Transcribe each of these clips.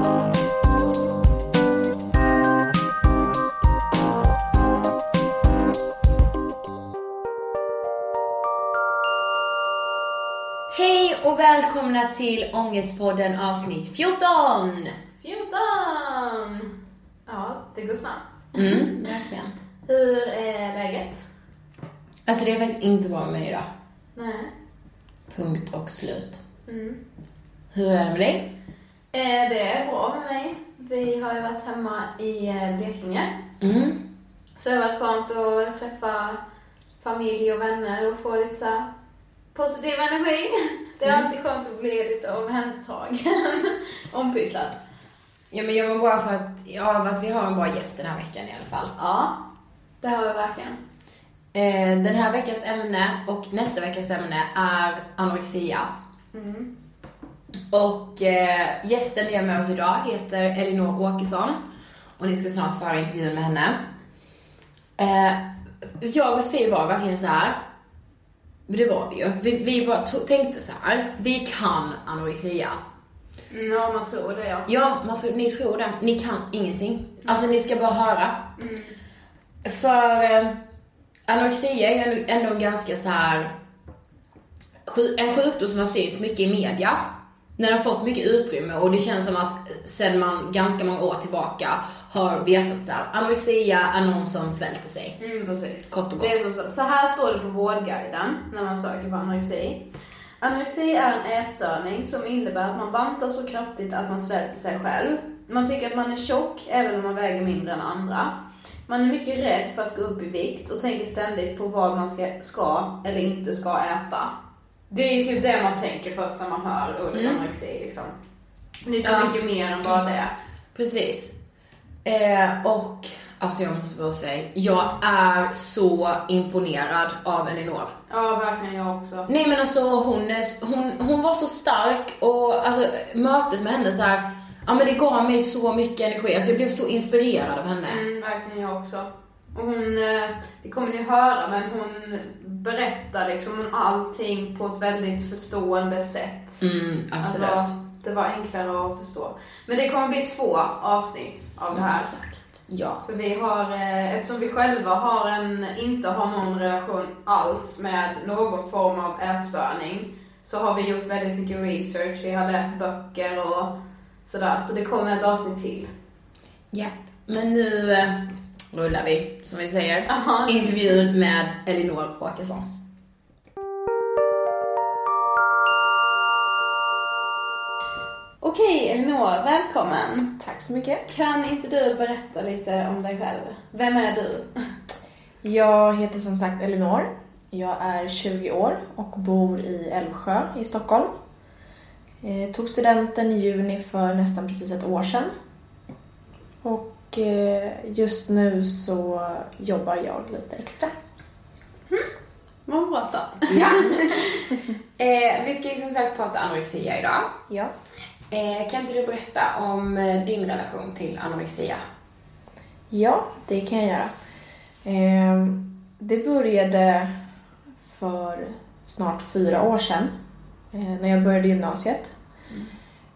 Hej och välkomna till Ångestpodden avsnitt 14! 14! Ja, det går snabbt. Mm, verkligen. Hur är läget? Alltså det är faktiskt inte bra med mig idag. Nej. Punkt och slut. Mm. Hur är det med dig? Eh, det är bra med mig. Vi har ju varit hemma i eh, Blekinge. Mm. Så det har varit skönt att träffa familj och vänner och få lite så positiv energi. Det är alltid skönt att bli lite omhändertagen, ompysslad. Ja men jag mår bra för att, ja, att vi har en bra gäst den här veckan i alla fall. Ja, det har vi verkligen. Eh, den här veckans ämne och nästa veckas ämne är anorexia. Mm. Och eh, gästen vi har med oss idag heter Elinor Åkesson. Och ni ska snart få höra intervjun med henne. Eh, jag och Sofie var verkligen så här. Men det var vi ju. Vi, vi bara tänkte så här. Vi kan anorexia. Mm, Ja, man tror det ja. Ja, man tror, ni tror det. Ni kan ingenting. Alltså ni ska bara höra. För eh, anorexia är ju ändå, ändå ganska så här en sjukdom som har synts mycket i media. Den har fått mycket utrymme och det känns som att sen man ganska många år tillbaka har vetat så här, anorexia är någon som svälter sig. Mm, precis. Kort och gott. Det är som så. så här står det på Vårdguiden när man söker på anorexi. Anorexi är en ätstörning som innebär att man bantar så kraftigt att man svälter sig själv. Man tycker att man är tjock även om man väger mindre än andra. Man är mycket rädd för att gå upp i vikt och tänker ständigt på vad man ska, ska eller inte ska äta. Det är ju typ det man tänker först när man hör ordet Mm. anorexi liksom. Det är så Ja. mycket mer än bara det. Precis. Eh, och alltså jag måste bara säga, jag är så imponerad av Elinor. Ja, verkligen jag också. Nej men alltså hon, är, hon, hon var så stark och alltså mötet med henne så här, ja men det gav mig så mycket energi. Alltså jag blev så inspirerad av henne. Mm, verkligen jag också. Och hon, eh, det kommer ni höra, men hon berättar liksom om allting på ett väldigt förstående sätt. Mm, absolut. Alltså, det var enklare att förstå. Men det kommer bli två avsnitt av det här. Som sagt. Ja. För vi har, eh, eftersom vi själva har en, inte har någon relation alls med någon form av ätstörning, så har vi gjort väldigt mycket research, vi har läst böcker och sådär. Så det kommer ett avsnitt till. ja. Men nu eh, rullar vi, som vi säger. Aha. Intervjun med Elinor Åkesson. Okej Elinor, välkommen! Tack så mycket. Kan inte du berätta lite om dig själv? Vem är du? Jag heter som sagt Elinor. Jag är 20 år och bor i Älvsjö i Stockholm. Eh, tog studenten i juni för nästan precis ett år sedan. Och eh, just nu så jobbar jag lite extra. Vad bra start. Ja. eh, vi ska ju som sagt prata anorexia idag. Ja. Eh, kan inte du berätta om eh, din relation till anorexia? Ja, det kan jag göra. Eh, det började för snart fyra år sedan eh, när jag började gymnasiet.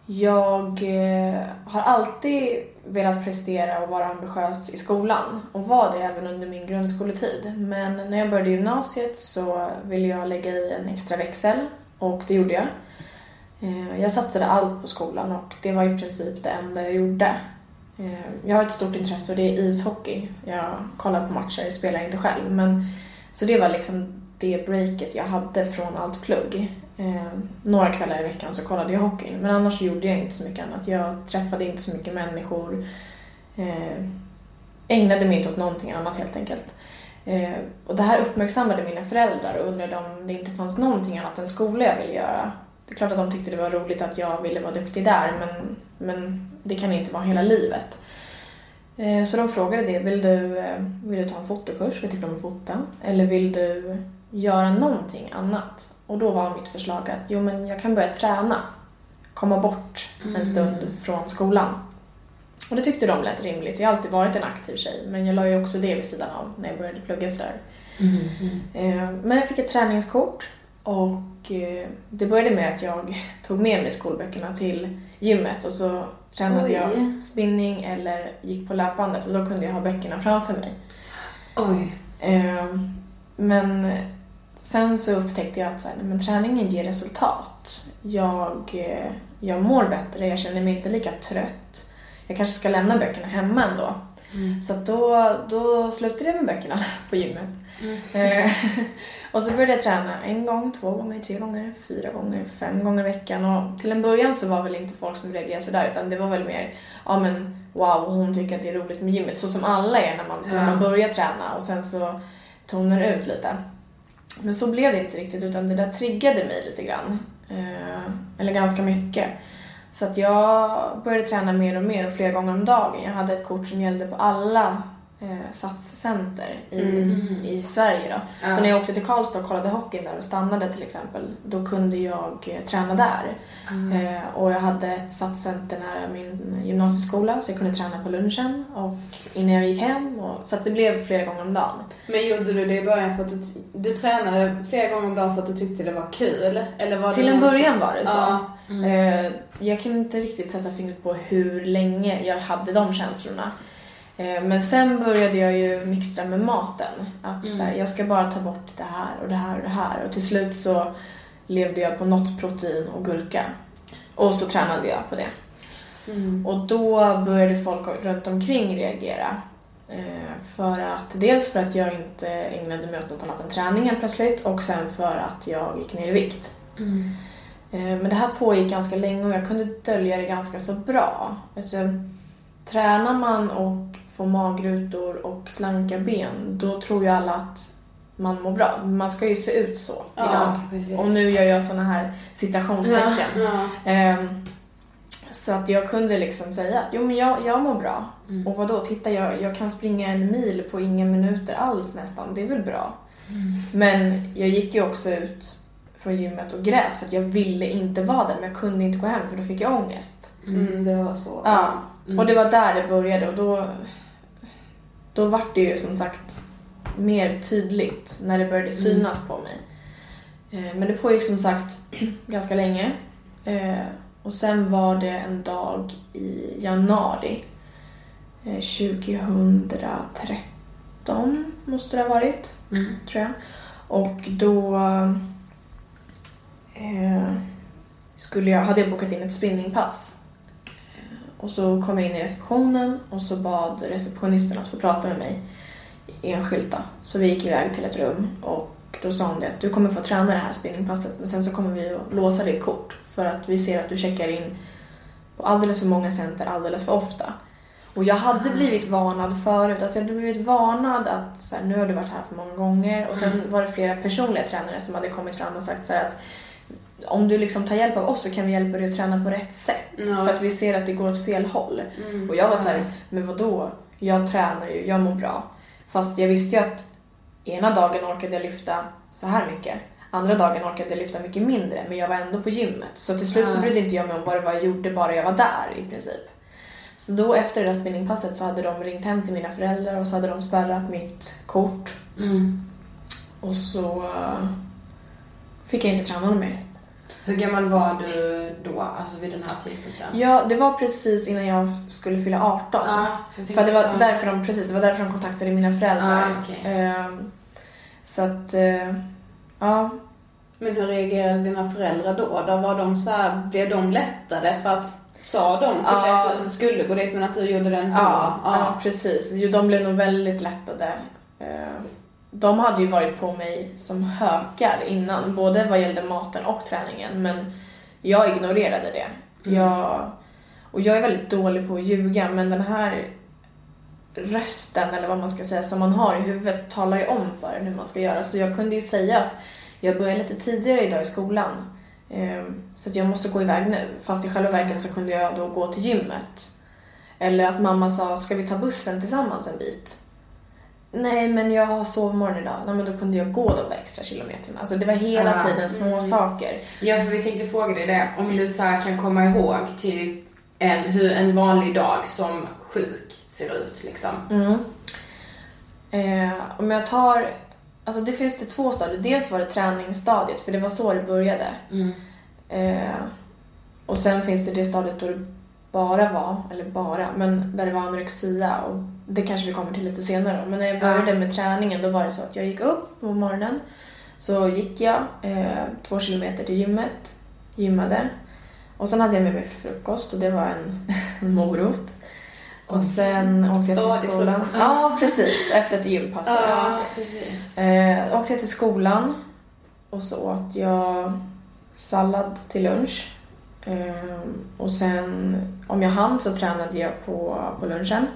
Jag eh, har alltid velat prestera och vara ambitiös i skolan och var det även under min grundskoletid. Men när jag började gymnasiet så ville jag lägga i en extra växel och det gjorde jag. Eh, jag satsade allt på skolan och det var i princip det enda jag gjorde. Eh, jag har ett stort intresse och det är ishockey. Jag kollar på matcher, spelar inte själv. Men, så det var liksom det breaket jag hade från allt plugg. Eh, några kvällar i veckan så kollade jag hockeyn. Men annars gjorde jag inte så mycket annat. Jag träffade inte så mycket människor. Eh, ägnade mig inte åt någonting annat helt enkelt. Eh, och det här uppmärksammade mina föräldrar och undrade om det inte fanns någonting annat än skola jag ville göra. Det är klart att de tyckte det var roligt att jag ville vara duktig där men, men det kan inte vara hela livet. Eh, Så de frågade det, vill du, eh, vill du ta en fotokurs, vi tycker om att fota? Eller vill du göra någonting annat? Och då var mitt förslag att jo men jag kan börja träna. Komma bort en stund från skolan. Och det tyckte de lät rimligt. Jag har alltid varit en aktiv tjej men jag la ju också det vid sidan av när jag började plugga sådär. Eh, Men jag fick ett träningskort och eh, det började med att jag tog med mig skolböckerna till gymmet och så tränade Oj. jag spinning eller gick på löpbandet och då kunde jag ha böckerna framför mig. Oj. Eh, Men sen så upptäckte jag att så här, men träningen ger resultat. Jag, eh, jag mår bättre, jag känner mig inte lika trött. Jag kanske ska lämna böckerna hemma ändå. Så att då, då slutade jag med böckerna på gymmet. Eh, och så började jag träna en gång, två gånger, tre gånger, fyra gånger, fem gånger i veckan. Och till en början så var väl inte folk som reagerade sådär utan det var väl mer, ja men wow, hon tycker att det är roligt med gymmet. Så som alla är när man, när man börjar träna och sen så tonar det ut lite. Men så blev det inte riktigt utan det där triggade mig lite grann. Eh, eller ganska mycket. Så att jag började träna mer och mer och flera gånger om dagen. Jag hade ett kort som gällde på alla eh, satscenter i, i Sverige. Då. Så när jag åkte till Karlstad och kollade hockeyn där och stannade till exempel, då kunde jag eh, träna där. Eh, och jag hade ett satscenter nära min gymnasieskola så jag kunde träna på lunchen och innan jag gick hem. Och, så det blev flera gånger om dagen. Men gjorde du det i början för att du, du tränade flera gånger om dagen för att du tyckte det var kul? Eller var det Till en början var det så. Ja. Eh, jag kan inte riktigt sätta fingret på hur länge jag hade de känslorna. Eh, men sen började jag ju mixtra med maten. Att så här, jag ska bara ta bort det här och det här och det här. Och till slut så levde jag på något protein och gurka. Och så tränade jag på det. Mm. Och då började folk runt omkring reagera. Eh, för att, dels för att jag inte ägnade mig åt något annat än träningen plötsligt och sen för att jag gick ner i vikt. Mm. Eh, Men det här pågick ganska länge och jag kunde dölja det ganska så bra. Alltså, tränar man och får magrutor och slanka ben, då tror ju alla att man mår bra. Man ska ju se ut så idag. Ja, precis. Och nu gör jag såna här citationstecken. Ja. Ehm, så att jag kunde liksom säga att jo men jag, jag mår bra. Mm. Och vadå, titta jag, jag kan springa en mil på inga minuter alls nästan. Det är väl bra. Mm. Men jag gick ju också ut från gymmet och grät för att jag ville inte vara där men jag kunde inte gå hem för då fick jag ångest. Mm, det var så. Ja. Mm. Och det var där det började och då, då var det ju som sagt mer tydligt när det började synas på mig. Eh, Men det pågick som sagt ganska länge. Eh, Och sen var det en dag i januari eh, 2013 måste det ha varit, Mm. tror jag. Och då eh, skulle jag, hade jag bokat in ett spinningpass. Och så kom jag in i receptionen och så bad receptionisten att få prata med mig enskilt då. Så vi gick iväg till ett rum och då sa hon det att du kommer få träna det här spinningpasset men sen så kommer vi att låsa ditt kort för att vi ser att du checkar in på alldeles för många center alldeles för ofta. Och jag hade blivit varnad förut, alltså jag hade blivit varnad att så här, nu har du varit här för många gånger och sen var det flera personliga tränare som hade kommit fram och sagt så att om du liksom tar hjälp av oss så kan vi hjälpa dig att träna på rätt sätt. Ja. För att vi ser att det går åt fel håll. Mm. Och jag var så här, men vad då? Jag tränar ju, jag mår bra. Fast jag visste ju att ena dagen orkade jag lyfta så här mycket. Andra dagen orkade jag lyfta mycket mindre, men jag var ändå på gymmet. Så till slut så brydde inte jag mig om vad det var jag gjorde, bara jag var där i princip. Så då efter det där spinningpasset så hade de ringt hem till mina föräldrar och så hade de spärrat mitt kort. Mm. Och så eh, fick jag inte träna mer. Hur gammal var du då, alltså vid den här tidpunkten? Ja, det var precis innan jag skulle fylla 18. Ja, för, För det var tänkte- därför de, precis, det var därför de kontaktade mina föräldrar. Ah, okej. Ehm, så att, eh, ja. Men hur reagerade dina föräldrar då? då var de så här, blev de lättade för att sa de till dig att du skulle gå dit men att du gjorde det ändå? Ja, precis. Jo, de blev nog väldigt lättade. De hade ju varit på mig som hökar innan, både vad gällde maten och träningen, men jag ignorerade det. Jag, och jag är väldigt dålig på att ljuga, men den här rösten, eller vad man ska säga, som man har i huvudet talar ju om för en hur man ska göra. Så jag kunde ju säga att jag börjar lite tidigare idag i skolan, ehm, så att jag måste gå iväg nu. Fast i själva verket så kunde jag då gå till gymmet. Eller att mamma sa, ska vi ta bussen tillsammans en bit? Nej, men jag har sovmorgon idag. Nej, men då kunde jag gå de där extra kilometerna. Alltså det var hela Ah, tiden små saker. Ja, för vi tänkte fråga dig det. Om du så här kan komma ihåg typ en, hur en vanlig dag som sjuk ser ut liksom. Mm. Eh, om jag tar... Alltså det finns det två stadier. Dels var det träningsstadiet, för det var så det började. Mm. Eh, och sen finns det det stadiet då det bara var, eller bara, men där det var anorexia. Och det kanske vi kommer till lite senare då. Men när jag började med träningen då var det så att jag gick upp på morgonen. Så gick jag eh, två kilometer till gymmet, gymmade. Och sen hade jag med mig frukost och det var en, en morot. Och sen åkte jag till skolan. Ja, precis. Efter ett gympass. Ja, precis. Eh, åkte jag till skolan och så åt jag sallad till lunch. Eh, och sen om jag hann så tränade jag på, på lunchen.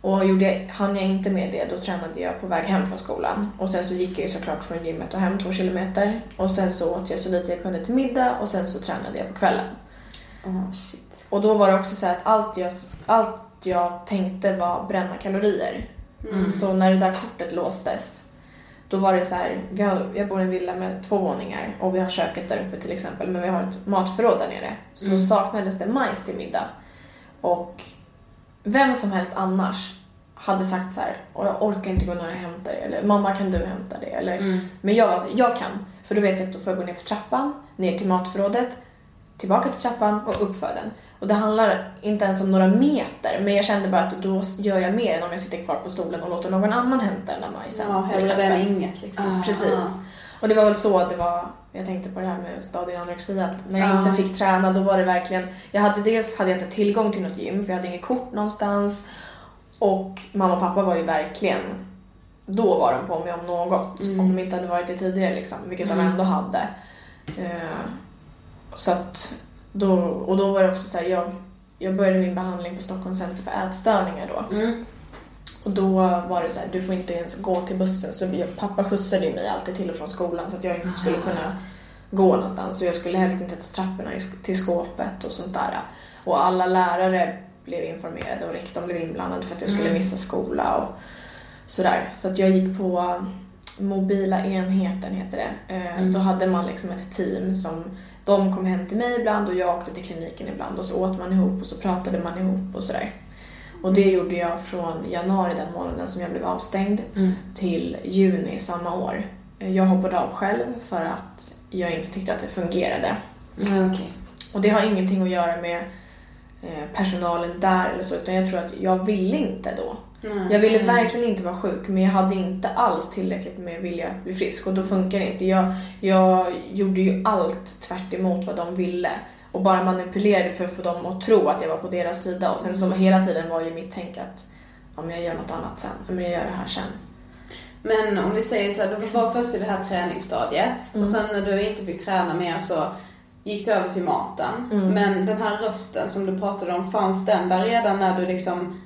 Och gjorde jag, hann jag inte med det då tränade jag på väg hem från skolan. Och sen så gick jag ju såklart från gymmet och hem två kilometer. Och sen så åt jag så lite jag kunde till middag och sen så tränade jag på kvällen. Oh, shit. Och då var det också så att allt jag, allt jag tänkte var bränna kalorier. Mm. Så när det där kortet låstes, då var det så här, vi har, jag bor i en villa med två våningar och vi har köket där uppe till exempel, men vi har ett matförråd där nere. Så Mm. saknades det majs till middag. Och vem som helst annars hade sagt så här, och jag orkar inte gå ner och hämta det, eller mamma kan du hämta det, eller Mm. men jag var så här, jag kan. För då vet jag att då får jag gå ner för trappan, ner till matförrådet, tillbaka till trappan och upp för den. Och det handlar inte ens om några meter, men jag kände bara att då gör jag mer än om jag sitter kvar på stolen och låter någon annan hämta den där majsen. Ja, hellre det än inget liksom. Ah, Precis. Och det var väl så det var jag tänkte på det här med stadieanorexi, att när jag Ja. inte fick träna då var det verkligen, jag hade dels hade jag inte tillgång till något gym för jag hade inget kort någonstans och mamma och pappa var ju verkligen, då var de på mig om något, Mm. om de inte hade varit det tidigare liksom, vilket de Mm. ändå hade. Eh, så att då, och då var det också så här, jag, jag började min behandling på Stockholms center för ätstörningar då. Mm. Och då var det så här, du får inte ens gå till bussen. Så pappa skjutsade ju mig alltid till och från skolan så att jag inte skulle kunna gå någonstans. Så jag skulle helst inte ta trapporna till skåpet och sånt där. Och alla lärare blev informerade och rektorn blev inblandad för att jag skulle Mm. missa skola och sådär. Så att jag gick på mobila enheten heter det. Eh, Mm. Då hade man liksom ett team som de kom hem till mig ibland och jag åkte till kliniken ibland och så åt man ihop och så pratade man ihop och sådär. Och det gjorde jag från januari den månaden som jag blev avstängd Mm. till juni samma år. Jag hoppade av själv för att jag inte tyckte att det fungerade. Ja, okej. Och det har ingenting att göra med eh, personalen där eller så utan jag tror att jag ville inte då. Mm. Jag ville verkligen inte vara sjuk men jag hade inte alls tillräckligt med vilja att bli frisk och då funkar det inte. Jag, jag gjorde ju allt tvärt emot vad de ville och bara manipulerade för att få dem att tro att jag var på deras sida och sen så hela tiden var ju mitt tänk att ja, men jag gör något annat sen, ja, men jag gör det här sen. Men om vi säger så här, du var först i det här träningsstadiet Mm. och sen när du inte fick träna mer så gick du över till maten. Mm. Men den här rösten som du pratade om, fanns den där redan när du liksom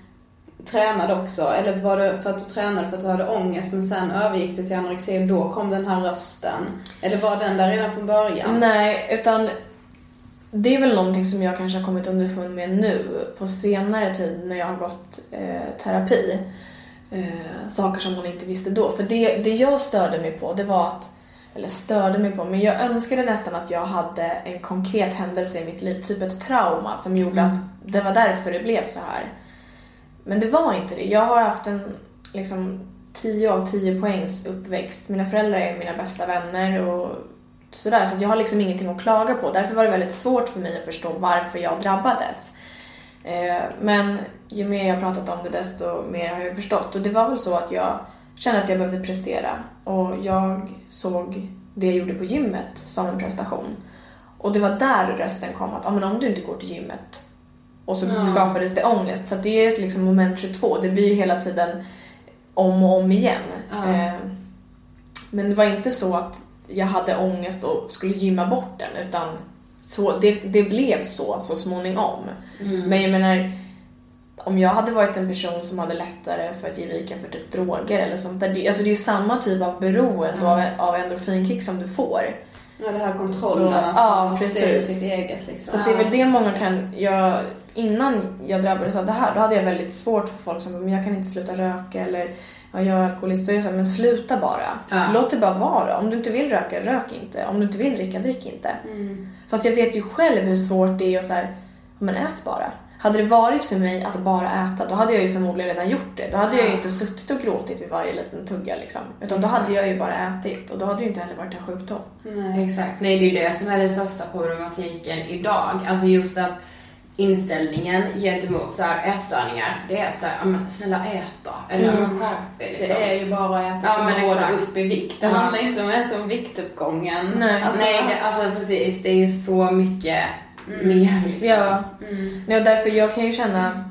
tränade också? Eller var det för att du tränade för att du hade ångest men sen övergick det till anorexi och då kom den här rösten? Eller var den där redan från början? Nej, utan det är väl någonting som jag kanske har kommit underfund med nu på senare tid när jag har gått eh, terapi. Eh, saker som man inte visste då. För det, det jag störde mig på det var att, eller störde mig på, men jag önskade nästan att jag hade en konkret händelse i mitt liv, typ ett trauma som gjorde att det var därför det blev så här. Men det var inte det. Jag har haft en liksom 10 av 10 poängs uppväxt. Mina föräldrar är mina bästa vänner och sådär. Så jag har liksom ingenting att klaga på. Därför var det väldigt svårt för mig att förstå varför jag drabbades. Eh, men ju mer jag pratat om det desto mer har jag förstått. Och det var väl så att jag kände att jag behövde prestera. Och jag såg det jag gjorde på gymmet som en prestation. Och det var där rösten kom att ah, men om du inte går till gymmet och så Mm. skapades det ångest. Så det är ett liksom moment 22. Det blir hela tiden om och om igen. Eh, men det var inte så att jag hade ångest och skulle gymma bort den utan så, det, det blev så så småningom. Mm. Men jag menar, om jag hade varit en person som hade lättare för att ge vika för typ droger eller sånt där. Det, alltså det är ju samma typ av beroende av, av endorfinkick som du får. Ja, det här kontrollen, Så- att ja, precis. sitt eget liksom. Så det är väl det många kan... Jag, innan jag drabbades av det här, då hade jag väldigt svårt för folk som men jag kan inte sluta röka eller ja, jag är alkoholist. Och jag sa, men sluta bara. Ja. Låt det bara vara. Om du inte vill röka, rök inte. Om du inte vill dricka, drick inte. Mm. Fast jag vet ju själv hur svårt det är att så här, ja, men ät bara. Hade det varit för mig att bara äta, då hade jag ju förmodligen redan gjort det. Då hade jag ju inte suttit och gråtit vid varje liten tugga liksom. Utan då hade jag ju bara ätit och då hade det ju inte heller varit en sjukdom. Nej. Exakt, nej det är ju det som är den största problematiken idag. Alltså just att inställningen gentemot så här ätstörningar, det är så här, men snälla ät då. Eller Mm. mm. skärp liksom. Det är ju bara att äta Ja, som men går exakt. upp i vikt. Det Ja. handlar inte om ens om viktuppgången. Nej. Alltså, Nej, det, alltså precis. Det är ju så mycket mer liksom. Ja, Mm. Nej, och därför jag kan ju känna...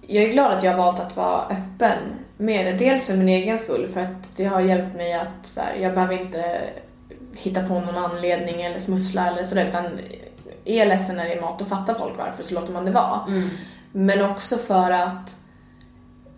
Jag är glad att jag har valt att vara öppen med det. Dels för min egen skull, för att det har hjälpt mig att så här, jag behöver inte hitta på någon anledning eller smussla eller sådär. Utan är ledsen när det är mat, då fattar folk varför, så låter man det vara. Mm. Men också för att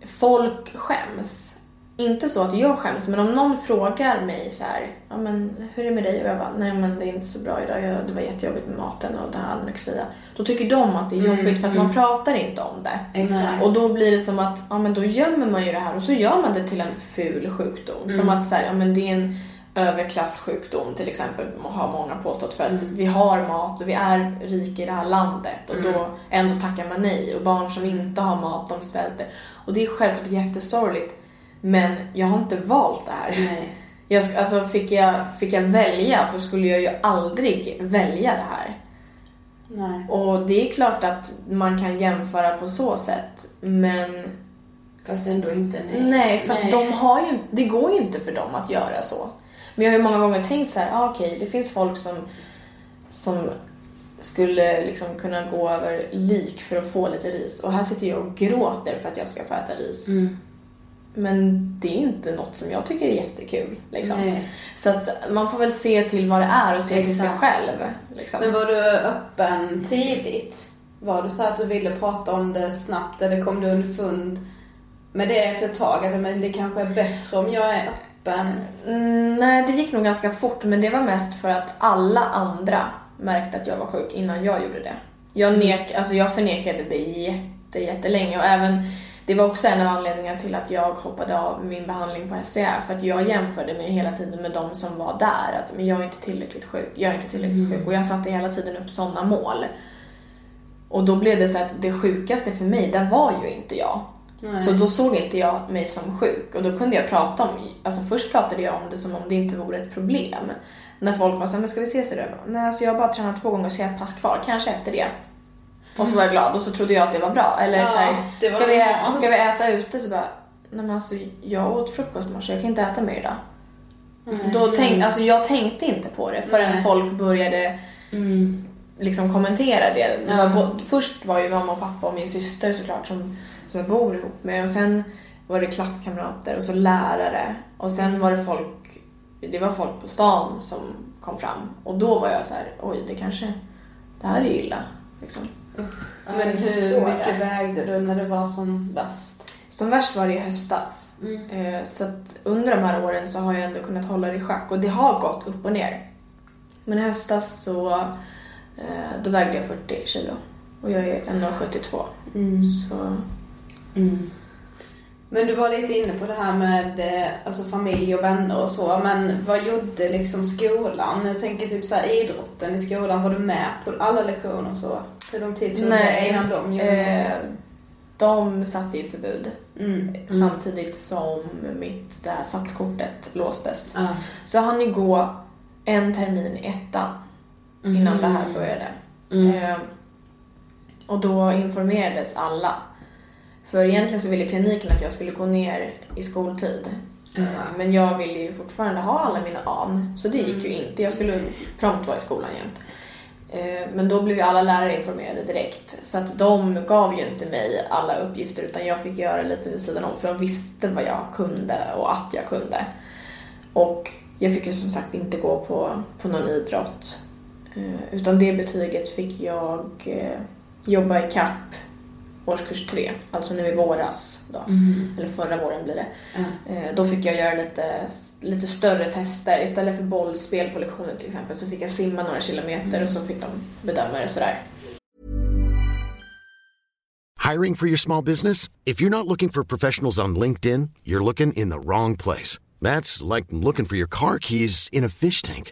folk skäms. Inte så att jag skäms, men om någon frågar mig så här, ja men hur är det med dig? Och jag bara, nej men det är inte så bra idag, jag, det var jättejobbigt med maten och det här anorexia. Då tycker de att det är Mm, jobbigt för att mm. man pratar inte om det. Exakt. Och då blir det som att, ja men då gömmer man ju det här och så gör man det till en ful sjukdom. Som Mm. att så här, ja men det är en överklasssjukdom till exempel, har många påstått. För att Mm. vi har mat och vi är rika i det här landet och Mm. då ändå tackar man nej. Och barn som inte har mat, de svälter. Och det är självklart jättesorgligt. Men jag har inte valt det här. Nej. Jag, alltså fick jag, fick jag välja så skulle jag ju aldrig välja det här. Nej. Och det är klart att man kan jämföra på så sätt. Men Fast ändå inte nej. nej, för Nej. de har ju, det går ju inte för dem att göra så. Men jag har ju många gånger tänkt så här, ah, okej, okay, det finns folk som, som skulle liksom kunna gå över lik för att få lite ris. Och här sitter jag och gråter för att jag ska få äta ris. Mm. Men det är inte något som jag tycker är jättekul. Liksom. Så att man får väl se till vad det är och se Exakt. till sig själv. Liksom. Men var du öppen tidigt? Var du så att du ville prata om det snabbt eller kom du underfund med det efter ett tag? Att men det kanske är bättre om jag är öppen? Mm, nej, det gick nog ganska fort men det var mest för att alla andra märkte att jag var sjuk innan jag gjorde det. Jag, mm. nek, alltså jag förnekade det jätte, jättelänge och även det var också en av anledningarna till att jag hoppade av min behandling på SCA för att jag jämförde mig hela tiden med de som var där. Att men jag är inte tillräckligt sjuk, jag är inte tillräckligt mm. sjuk. Och jag satte hela tiden upp sådana mål. Och då blev det så att det sjukaste för mig, där var ju inte jag. Nej. Så då såg inte jag mig som sjuk och då kunde jag prata om, alltså först pratade jag om det som om det inte vore ett problem. När folk var såhär, men ska vi ses idag? Nej, alltså jag har bara tränat två gånger så jag har ett pass kvar, kanske efter det. Och så var jag glad och så trodde jag att det var bra. Eller ja, så här, ska, vi, ska vi äta ute? Så bara, nej men alltså jag åt frukost i morse, jag kan inte äta mer idag. Mm. Då tänk, alltså jag tänkte inte på det förrän nej. folk började mm. Liksom kommentera det. det var. Först var ju mamma och pappa och min syster såklart som, som jag bor ihop med och sen var det klasskamrater och så lärare och sen var det folk, det var folk på stan som kom fram och då var jag så här, oj det kanske, det här är illa. Liksom. Men hur mycket det. vägde du när det var som värst? Som värst var det i höstas. Mm. Eh, så att under de här åren så har jag ändå kunnat hålla det i schack och det har gått upp och ner. Men i höstas så då vägde jag 40 kilo och jag är 1,72. Mm. Så... Mm. Men du var lite inne på det här med eh, alltså familj och vänner och så, men vad gjorde liksom skolan? Jag tänker typ så här, idrotten i skolan, var du med på alla lektioner och så? Hur lång tid tog det innan de gjorde eh, De satte ju förbud mm. samtidigt som mitt, det här satskortet låstes. Ah. Så jag hann ju gå en termin i ettan innan mm. det här började. Mm. Eh, och då informerades alla för egentligen så ville kliniken att jag skulle gå ner i skoltid. Mm. Men jag ville ju fortfarande ha alla mina an, så det gick ju inte. Jag skulle prompt vara i skolan jämt. Eh, men då blev ju alla lärare informerade direkt. Så att de gav ju inte mig alla uppgifter utan jag fick göra lite vid sidan om för de visste vad jag kunde och att jag kunde. Och jag fick ju som sagt inte gå på, på någon idrott. Eh, utan det betyget fick jag eh, jobba i kapp årskurs tre, alltså nu i våras då, mm. eller förra våren blir det. Mm. Då fick jag göra lite, lite större tester. Istället för bollspel på lektionen till exempel så fick jag simma några kilometer mm. och så fick de bedöma det sådär. Hiring for your small business? If you're not looking for professionals on LinkedIn, you're looking in the wrong place. That's like looking for your car keys in a fish tank.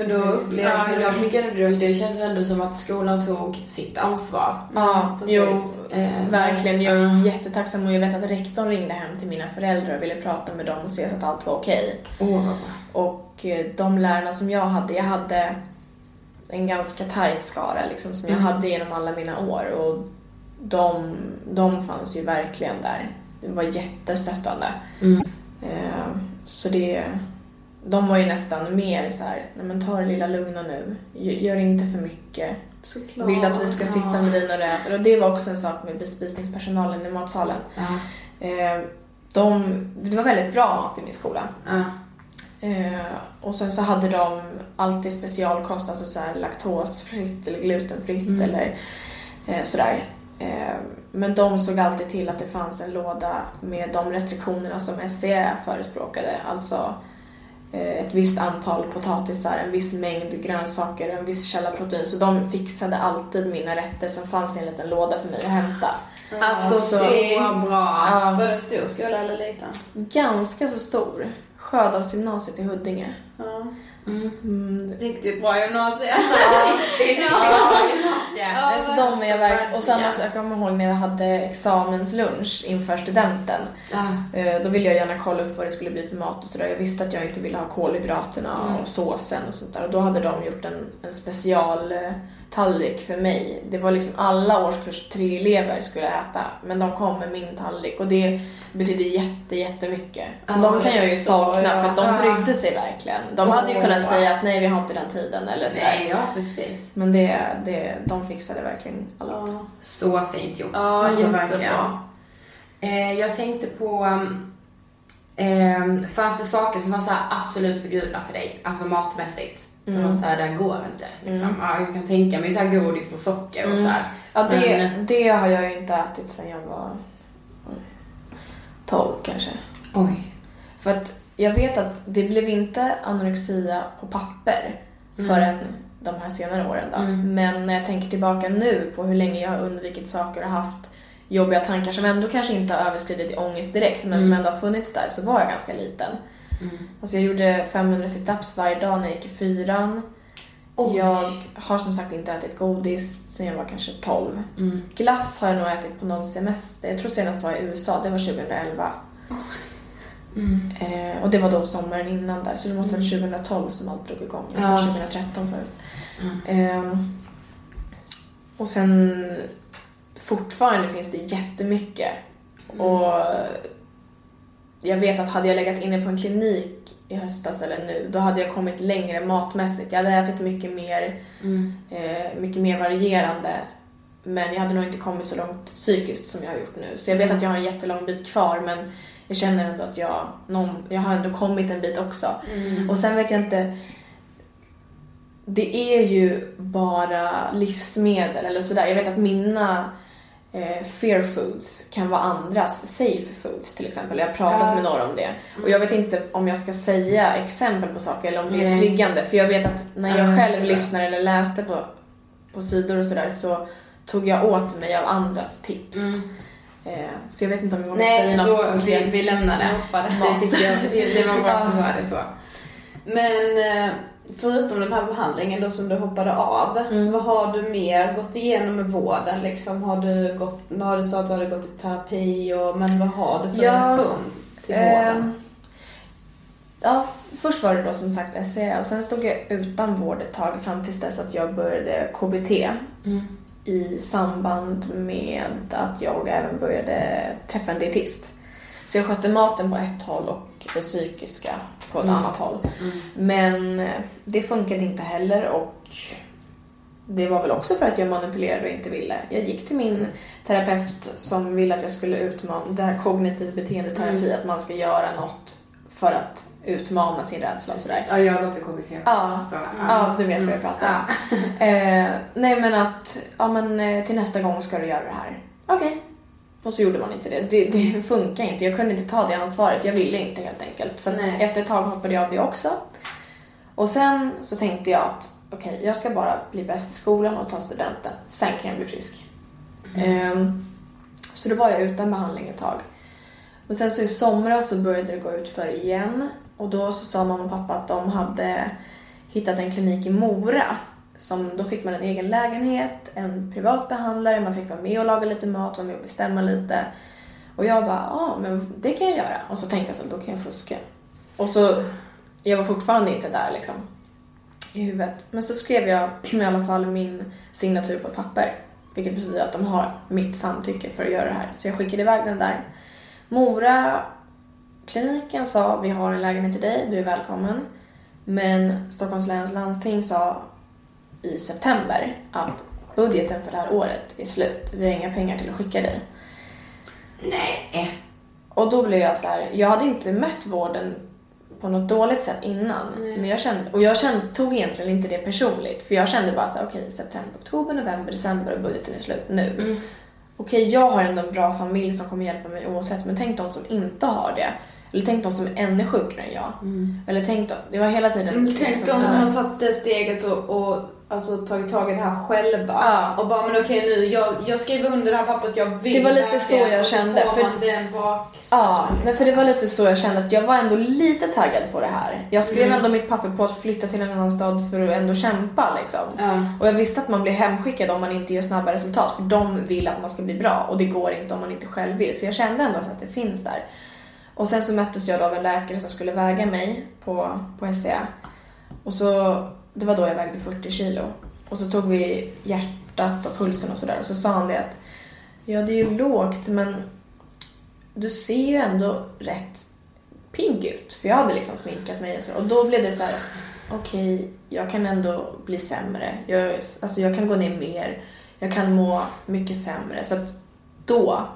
Men då upplevde Ja, jag tycker det, det känns ändå som att skolan tog sitt ansvar. Ja, precis. jo, Eh, verkligen. Jag är jättetacksam och jag vet att rektorn ringde hem till mina föräldrar och ville prata med dem och se så att allt var okej. Bra. Och eh, de lärarna som jag hade, jag hade en ganska tajt skara liksom, som jag Mm. hade genom alla mina år och de, de fanns ju verkligen där. Det var jättestöttande. Mm. Eh, så det, de var ju nästan mer så här, nej men ta det lilla lugna nu, gör inte för mycket. Såklart. Vill att vi ska sitta med dig när du äter. Och det var också en sak med bespisningspersonalen i matsalen. Eh, de, det var väldigt bra mat i min skola. Eh, och sen så hade de alltid specialkost, alltså så här laktosfritt eller glutenfritt Mm. eller eh, sådär. Men de såg alltid till att det fanns en låda med de restriktionerna som SCE förespråkade. Alltså ett visst antal potatisar, en viss mängd grönsaker, en viss källa protein. Så de fixade alltid mina rätter som fanns i en liten låda för mig att hämta. Alltså Så- så bra. Ja, Var det stor skola eller liten? ganska så stor. Sjödalsgymnasiet i Huddinge. Ja. Mm. Mm, Riktigt bra gymnasie. Ja, så de är verk- och samma sak, jag kommer ihåg när jag hade examenslunch inför studenten. Ja. Eh, Då ville jag gärna kolla upp vad det skulle bli för mat och sådär. Jag visste att jag inte ville ha kolhydraterna Mm. och såsen och sånt där. Och då hade de gjort en, en special eh, tallrik för mig. Det var liksom alla årskurs tre elever skulle äta, men de kom med min tallrik och det betyder jätte, jättemycket. Så Ja, de kan jag ju sakna ja. för att de brydde sig verkligen. De Åh, hade ju kunnat vad säga att nej, vi har inte den tiden eller sådär. Nej, ja precis. Men det, det, de fixade verkligen allt. Ja. Så fint gjort. Ja, alltså verkligen. Eh, jag tänkte på, um, eh, fanns det saker som var så absolut förbjudna för dig? Alltså matmässigt? Som Mm. så här, det här går inte. Liksom. Ja, jag kan tänka mig så här godis och socker och Mm. så här. Ja, det, Men- det har jag ju inte ätit sedan jag var 12 kanske. Oj. För att jag vet att det blev inte anorexia på papper Mm. förrän de här senare åren då. Mm. Men när jag tänker tillbaka nu på hur länge jag har undvikit saker och haft jobbiga tankar som ändå kanske inte har överskridit i ångest direkt men som Mm. ändå har funnits där så var jag ganska liten. Mm. Alltså jag gjorde 500 situps varje dag när jag gick i fyran. Oj. Jag har som sagt inte ätit godis sen jag var kanske 12. Mm. Glass har jag nog ätit på någon semester. Jag tror senast var i USA, det var 2011. Mm. Eh, och det var då sommaren innan där, så det måste ha varit 2012 som allt drog igång. Jag sa Ja. 2013 förut. Mm. Eh, och sen fortfarande finns det jättemycket. Och jag vet att hade jag legat inne på en klinik i höstas eller nu, då hade jag kommit längre matmässigt. Jag hade ätit mycket mer, Mm. eh, mycket mer varierande. Men jag hade nog inte kommit så långt psykiskt som jag har gjort nu. Så jag vet att jag har en jättelång bit kvar men jag känner ändå att jag, någon, jag har ändå kommit en bit också. Mm. Och sen vet jag inte, det är ju bara livsmedel eller sådär. Jag vet att mina eh, fear foods kan vara andras safe foods till exempel. Jag har pratat Ja. med några om det. Och jag vet inte om jag ska säga exempel på saker eller om det är triggande. För jag vet att när jag Ja, själv lyssnade eller läste på, på sidor och sådär så tog jag åt mig av andras tips. Mm. Eh, så jag vet inte om jag vågar säga något då, vi, konkret. vi lämnar det. Det, det, det var bra att du sa det så. Men eh, förutom den här behandlingen då som du hoppade av, Mm. vad har du mer gått igenom med vården? Liksom, har du gått, har du sa att du hade gått i terapi och, men vad har du för Ja, relation till vården? Ehm, ja, först var det då som sagt SCA och sen stod jag utan vård ett tag fram tills dess att jag började KBT Mm. i samband med att jag även började träffa en dietist. Så jag skötte maten på ett håll och det psykiska på ett Mm. annat håll. Mm. Men eh, det funkade inte heller och det var väl också för att jag manipulerade och inte ville. Jag gick till min terapeut som ville att jag skulle utmana, det här kognitiv beteendeterapi, Mm. att man ska göra något för att utmana sin rädsla och sådär. Ja, jag i KBT. Ja, Så, ja, du vet vad jag pratar om. Ja. Eh, nej men att, ja men eh, till nästa gång ska du göra det här. Okej. Och så gjorde man inte det. det. Det funkar inte. Jag kunde inte ta det ansvaret. Jag ville inte helt enkelt. Så efter ett tag hoppade jag av det också. Och sen så tänkte jag att okej, jag ska bara bli bäst i skolan och ta studenten. Sen kan jag bli frisk. Ehm, så då var jag utan behandling ett tag. Och sen så i somras så började det gå ut för igen. Och då så sa mamma och pappa att de hade hittat en klinik i Mora. Som, då fick man en egen lägenhet, en privat behandlare, man fick vara med och laga lite mat, vara med och bestämma lite. Och jag bara, ja men det kan jag göra. Och så tänkte jag så då kan jag fuska. Och så, jag var fortfarande inte där liksom. I huvudet. Men så skrev jag i alla fall min signatur på ett papper. Vilket betyder att de har mitt samtycke för att göra det här. Så jag skickade iväg den där. Mora kliniken sa, vi har en lägenhet till dig, du är välkommen. Men Stockholms läns landsting sa i september att budgeten för det här året är slut. Vi har inga pengar till att skicka dig. Nej. Och då blev jag så här, jag hade inte mött vården på något dåligt sätt innan. Men jag kände, och jag kände, tog egentligen inte det personligt. För jag kände bara så här, okej, september, oktober, november, december och budgeten är slut nu. Mm. Okej, jag har ändå en bra familj som kommer hjälpa mig oavsett. Men tänk de som inte har det. Eller tänk de som är ännu sjukare än jag. Eller tänk de, det var hela tiden Mm, tänk liksom de så som har tagit det steget och, och alltså, tagit tag i det här själva. Ja. Och bara, men okej nu, jag, jag skriver under det här pappret, jag vill Det var lite så jag så kände, för- man den bak. Ja, men för det var lite så jag kände att jag var ändå lite taggad på det här. Jag skrev Mm. ändå mitt papper på att flytta till en annan stad för att ändå kämpa liksom. Ja. Och jag visste att man blir hemskickad om man inte gör snabba resultat för de vill att man ska bli bra och det går inte om man inte själv vill. Så jag kände ändå att det finns där. Och sen så möttes jag då av en läkare som skulle väga mig på, på SCA. Och så, det var då jag vägde 40 kilo. Och så tog vi hjärtat och pulsen och sådär och så sa han det att ja det är ju lågt men du ser ju ändå rätt pigg ut. För jag hade liksom sminkat mig och så. Och då blev det så här, okej, jag kan ändå bli sämre. Jag, alltså jag kan gå ner mer. Jag kan må mycket sämre. Så att då,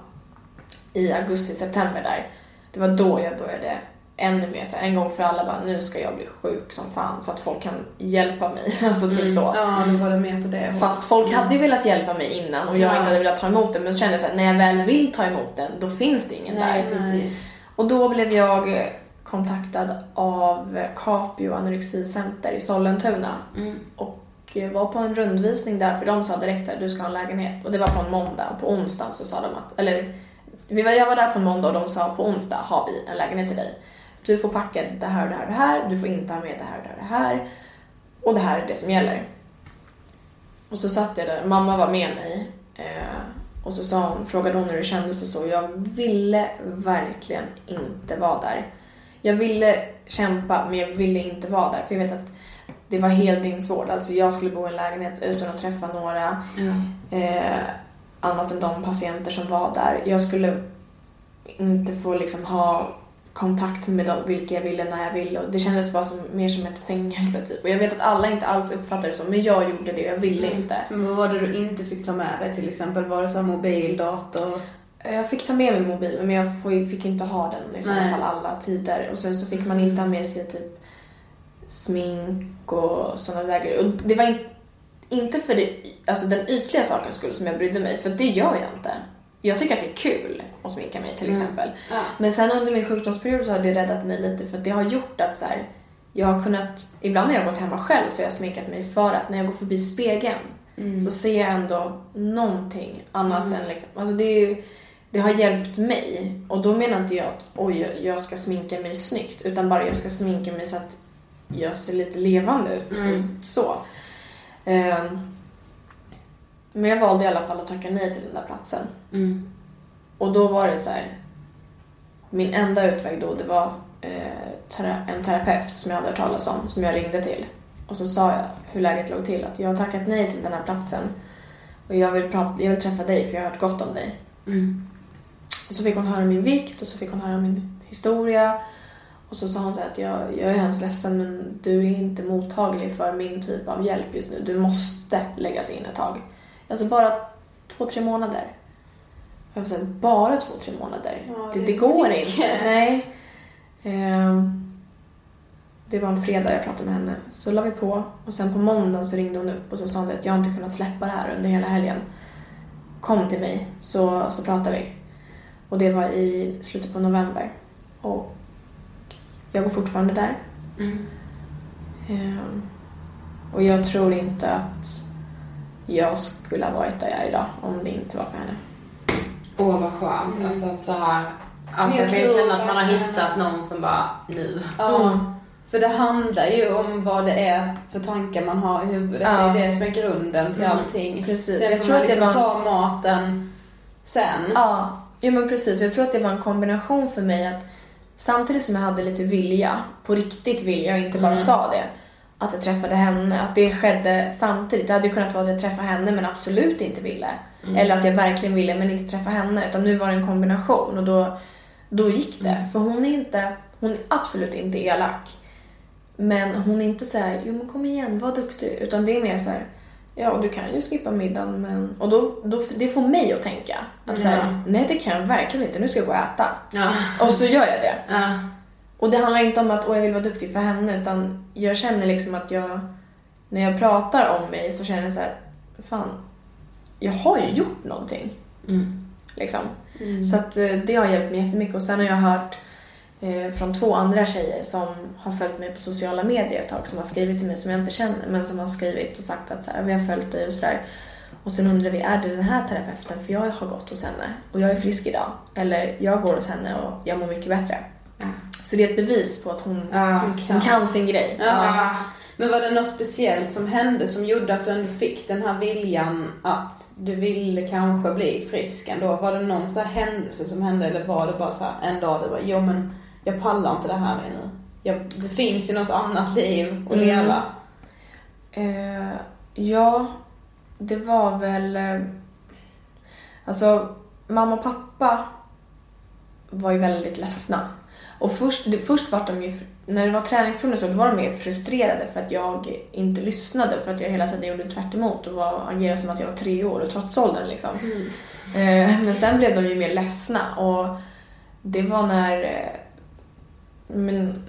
i augusti, september där, det var då jag började ännu mer så här, en gång för alla bara, nu ska jag bli sjuk som fan så att folk kan hjälpa mig. Alltså typ så. Ja, nu var mer på det. Fast folk hade ju velat hjälpa mig innan och jag Ja. inte hade velat ta emot den. Men så kände jag så här, när jag väl vill ta emot den, då finns det ingen Nej, där. precis. Och då blev jag kontaktad av Capio Anorexicenter i Sollentuna. Mm. Och eh, var på en rundvisning där för de sa direkt att du ska ha en lägenhet. Och det var på en måndag och på onsdagen så sa de att, eller jag var där på en måndag och de sa på onsdag har vi en lägenhet till dig. Du får packa det här och det här och det här, du får inte ha med det här och det här och det här. Och det här är det som gäller. Och så satt jag där, mamma var med mig. Eh, och så sa hon, frågade hon hur det kändes och så. Jag ville verkligen inte vara där. Jag ville kämpa men jag ville inte vara där. För jag vet att det var heldygnsvård. Alltså jag skulle bo i en lägenhet utan att träffa några. Eh, annat än de patienter som var där. Jag skulle inte få liksom ha kontakt med dem, vilka jag ville när jag ville. Och det kändes bara som, mer som ett fängelse typ. Och jag vet att alla inte alls uppfattar det så, men jag gjorde det och jag ville inte. Men vad var det du inte fick ta med dig till exempel? Var det så mobil, dator? Jag fick ta med mig mobilen men jag fick inte ha den i så fall alla tider. Och sen så fick man inte ha med sig typ smink och sådana där grejer. Och det var in, inte för det, alltså den ytliga sakens skull som jag brydde mig, för det gör jag inte. Jag tycker att det är kul att sminka mig till exempel. Ja. Men sen under min sjukdomsperiod så har det räddat mig lite för det har gjort att så här, jag har kunnat, ibland när jag har gått hemma själv så har jag sminkat mig för att när jag går förbi spegeln så ser jag ändå någonting annat än liksom, alltså det är ju, det har hjälpt mig. Och då menar inte jag att oj, jag ska sminka mig snyggt utan bara jag ska sminka mig så att jag ser lite levande ut. Så. Ehm, men jag valde i alla fall att tacka nej till den där platsen. Mm. Och då var det så här. Min enda utväg då det var eh, en terapeut som jag hade hört talas om som jag ringde till. Och så sa jag hur läget låg till. Att jag har tackat nej till den här platsen. Och jag vill, prata, jag vill träffa dig för jag har hört gott om dig. Mm. Och så fick hon höra min vikt och så fick hon höra min historia. Och så sa hon så här att jag, jag är hemskt ledsen men du är inte mottaglig för min typ av hjälp just nu. Du måste läggas in ett tag. Alltså bara två, tre månader. Jag vill säga, bara två, tre månader. Ja, det, det det går mycket. inte. Nej. Ehm, det var en fredag jag pratade med henne. Så la vi på och sen på måndagen så ringde hon upp och så sa hon att jag har inte kunnat släppa det här under hela helgen. Kom till mig så, så pratar vi. Och det var i slutet på november. Och jag går fortfarande där. Mm. Ehm, och jag tror inte att jag skulle ha varit där jag är idag om det inte var för henne. Åh vad skönt. Alltså att så här. Att jag kan känna att man har hittat någon som bara nu. Ja. Mm. För det handlar ju om vad det är för tankar man har i huvudet. Ja. Det är det som är grunden till Mm, allting. precis. Sen Jag får tror man att det liksom var- ta maten sen. Ja, jo men precis. Jag tror att det var en kombination för mig att samtidigt som jag hade lite vilja, på riktigt vilja och inte bara sa det, att jag träffade henne, att det skedde samtidigt. Det hade ju kunnat vara att jag träffade henne men absolut inte ville. Eller att jag verkligen ville men inte träffa henne. Utan nu var det en kombination och då, då gick det. För hon är inte, hon är absolut inte elak. Men hon är inte så här, jo men kom igen, var duktig. Utan det är mer så här, ja du kan ju skippa middagen men... Och då, då, det får mig att tänka. Att så här, nej det kan jag verkligen inte, nu ska jag gå och äta. Ja. Och så gör jag det. Ja. Och det handlar inte om att åh, jag vill vara duktig för henne utan jag känner liksom att jag, när jag pratar om mig så känner jag så här, fan, jag har ju gjort någonting. Mm. Liksom. Så att eh, det har hjälpt mig jättemycket och sen har jag hört från två andra tjejer som har följt mig på sociala medier ett tag som har skrivit till mig som jag inte känner men som har skrivit och sagt att så här, vi har följt dig och sådär. Och sen undrar vi, är det den här terapeuten? För jag har gått hos henne och jag är frisk idag. Eller jag går hos henne och jag mår mycket bättre. Ja. Så det är ett bevis på att hon, Ja. hon kan sin grej. Ja. Men var det något speciellt som hände som gjorde att du ändå fick den här viljan att du ville kanske bli frisk ändå? Var det någon så händelse som hände eller var det bara så en dag du bara, jo men jag pallar inte det här mer nu. Jag, det finns ju något annat liv att Mm. leva. Eh, ja, det var väl... Eh, alltså, mamma och pappa var ju väldigt ledsna. Och först, det, först var de ju, när det var träningsproven så, var de mer frustrerade för att jag inte lyssnade. För att jag hela tiden gjorde tvärt emot och var, agerade som att jag var tre år och trots åldern liksom. Eh, men sen blev de ju mer ledsna och det var när eh, men,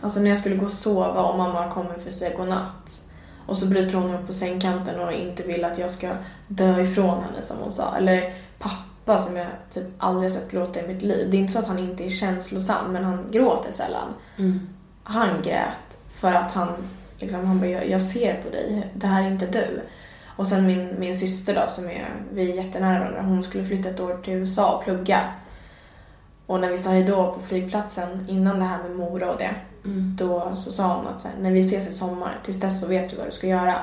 alltså när jag skulle gå och sova och mamma kommer för att säga godnatt. Och så bryter hon upp på sängkanten och inte vill att jag ska dö ifrån henne som hon sa. Eller pappa som jag typ aldrig sett gråta i mitt liv. Det är inte så att han inte är känslosam men han gråter sällan. Han grät för att han liksom, han bara, jag, jag ser på dig, det här är inte du. Och sen min, min syster då som är, vi är jättenära varandra, hon skulle flytta ett år till USA och plugga. Och när vi sa hejdå på flygplatsen innan det här med Mora och det, då så sa hon att så här, när vi ses i sommar, tills dess så vet du vad du ska göra.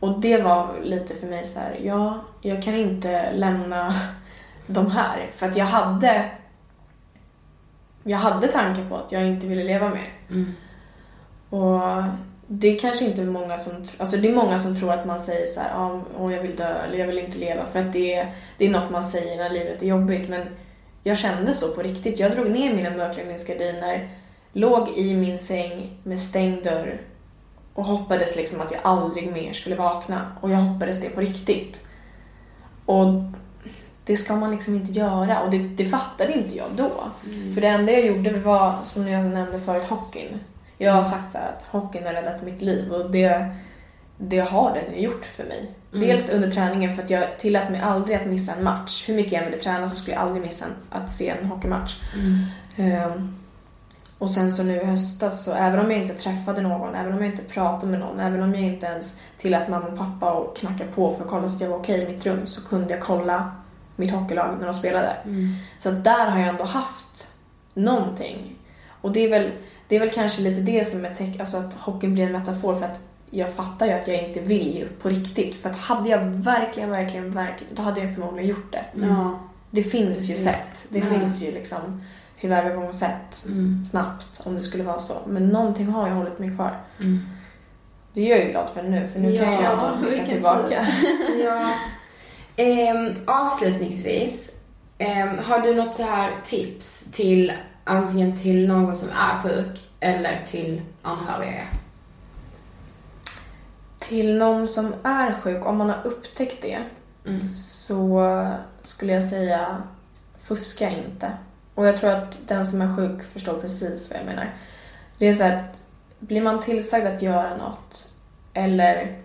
Och det var lite för mig så här, ja, jag kan inte lämna de här. För att jag hade jag hade tankar på att jag inte ville leva mer. Och det är kanske inte många som, alltså det är många som tror att man säger så här, ah, åh jag vill dö eller jag vill inte leva för att det är, det är något man säger när livet är jobbigt men jag kände så på riktigt. Jag drog ner mina mörkläggningsgardiner, låg i min säng med stängd dörr och hoppades liksom att jag aldrig mer skulle vakna och jag hoppades det på riktigt. Och det ska man liksom inte göra och det, det fattade inte jag då. För det enda jag gjorde var, som jag nämnde förut, hockeyn. Jag har sagt så här att hockeyn har räddat mitt liv och det, det har den gjort för mig. Dels under träningen för att jag tillät mig aldrig att missa en match. Hur mycket jag ville träna så skulle jag aldrig missa en, att se en hockeymatch. Ehm, och sen så nu i höstas så även om jag inte träffade någon, även om jag inte pratade med någon, även om jag inte ens tillät mamma och pappa att knacka på för att kolla så att jag var okej i mitt rum så kunde jag kolla mitt hockeylag när de spelade. Så att där har jag ändå haft någonting. Och det är väl, det är väl kanske lite det som är teck, alltså att hockeyn blir en metafor för att jag fattar ju att jag inte vill ge upp på riktigt. För att hade jag verkligen, verkligen, verkligen, då hade jag förmodligen gjort det. Ja. Det finns ju sätt. Det finns ju liksom tillvägagångssätt snabbt om det skulle vara så. Men någonting har ju hållit mig kvar. Det är jag ju glad för nu, för nu kan Ja, jag blicka vilken tillbaka. Ja. Ehm, avslutningsvis, ehm, har du något så här tips till antingen till någon som är sjuk eller till anhöriga? Till någon som är sjuk, om man har upptäckt det, så skulle jag säga fuska inte. Och jag tror att den som är sjuk förstår precis vad jag menar. Det är så att blir man tillsagd att göra något eller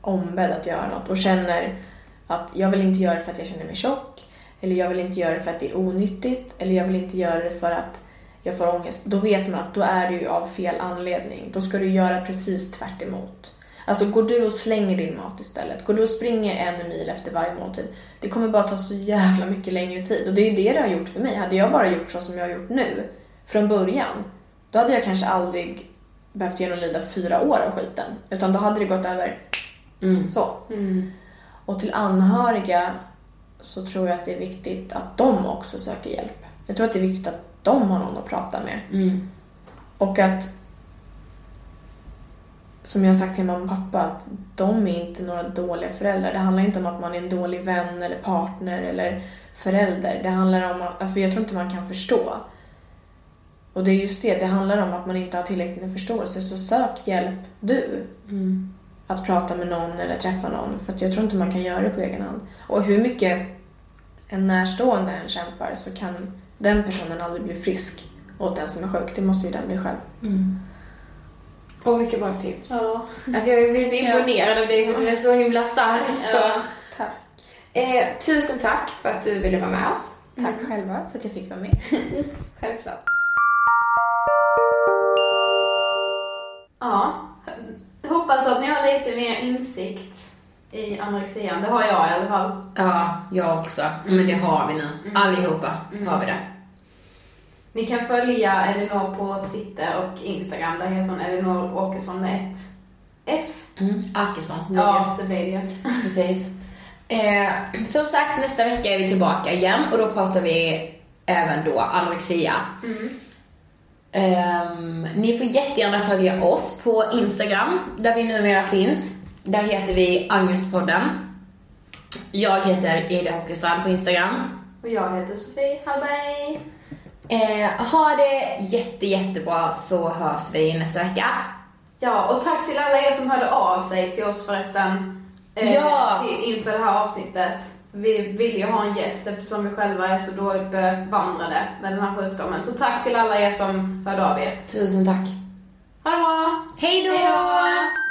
ombedd att göra något och känner att jag vill inte göra det för att jag känner mig tjock eller jag vill inte göra det för att det är onyttigt eller jag vill inte göra det för att jag får ångest. Då vet man att då är det ju av fel anledning. Då ska du göra precis tvärt emot. Alltså går du och slänger din mat istället, går du och springer en mil efter varje måltid, det kommer bara ta så jävla mycket längre tid. Och det är det det har gjort för mig. Hade jag bara gjort så som jag har gjort nu, från början, då hade jag kanske aldrig behövt genomlida fyra år av skiten. Utan då hade det gått över Mm. så. Mm. Och till anhöriga så tror jag att det är viktigt att de också söker hjälp. Jag tror att det är viktigt att de har någon att prata med. Mm. Och att, som jag har sagt till mamma och pappa, att de är inte några dåliga föräldrar. Det handlar inte om att man är en dålig vän eller partner eller förälder. Det handlar om att, för jag tror inte man kan förstå. Och det är just det, det handlar om att man inte har tillräckligt med förståelse. Så sök hjälp du. Mm. Att prata med någon eller träffa någon. För att jag tror inte man kan göra det på egen hand. Och hur mycket en närstående än kämpar så kan den personen aldrig bli frisk åt den som är sjuk. Det måste ju den bli själv. Mm. Åh, vilket bra tips. Ja. Alltså jag blir så imponerad av dig du är så himla stark. Så. Ja. Tack. Eh, tusen tack för att du ville vara med oss. Tack själva för att jag fick vara med. Självklart. Ja. Hoppas att ni har lite mer insikt i anorexian. Det har jag i alla fall. Ja, jag också. Men det har vi nu. Allihopa har vi det. Ni kan följa Elinor på Twitter och Instagram. Där heter hon Elinor Åkesson med ett S. Mm. Akesson. Ja, det blir det. Precis. Eh, som sagt, nästa vecka är vi tillbaka igen och då pratar vi även då anorexia. Ehm, ni får jättegärna följa oss på Instagram, där vi numera finns. Där heter vi Angestpodden. Jag heter Ida Hockerstrand på Instagram. Och jag heter Sofie Hallberg. Eh, ha det jätte, jättebra så hörs vi nästa vecka. Ja, och tack till alla er som hörde av sig till oss förresten. eh, Ja. Till, inför det här avsnittet. Vi ville ju ha en gäst eftersom vi själva är så dåligt bevandrade med den här sjukdomen. Så tack till alla er som hörde av er. Tusen tack. Ha det bra! Hej då! Hej då!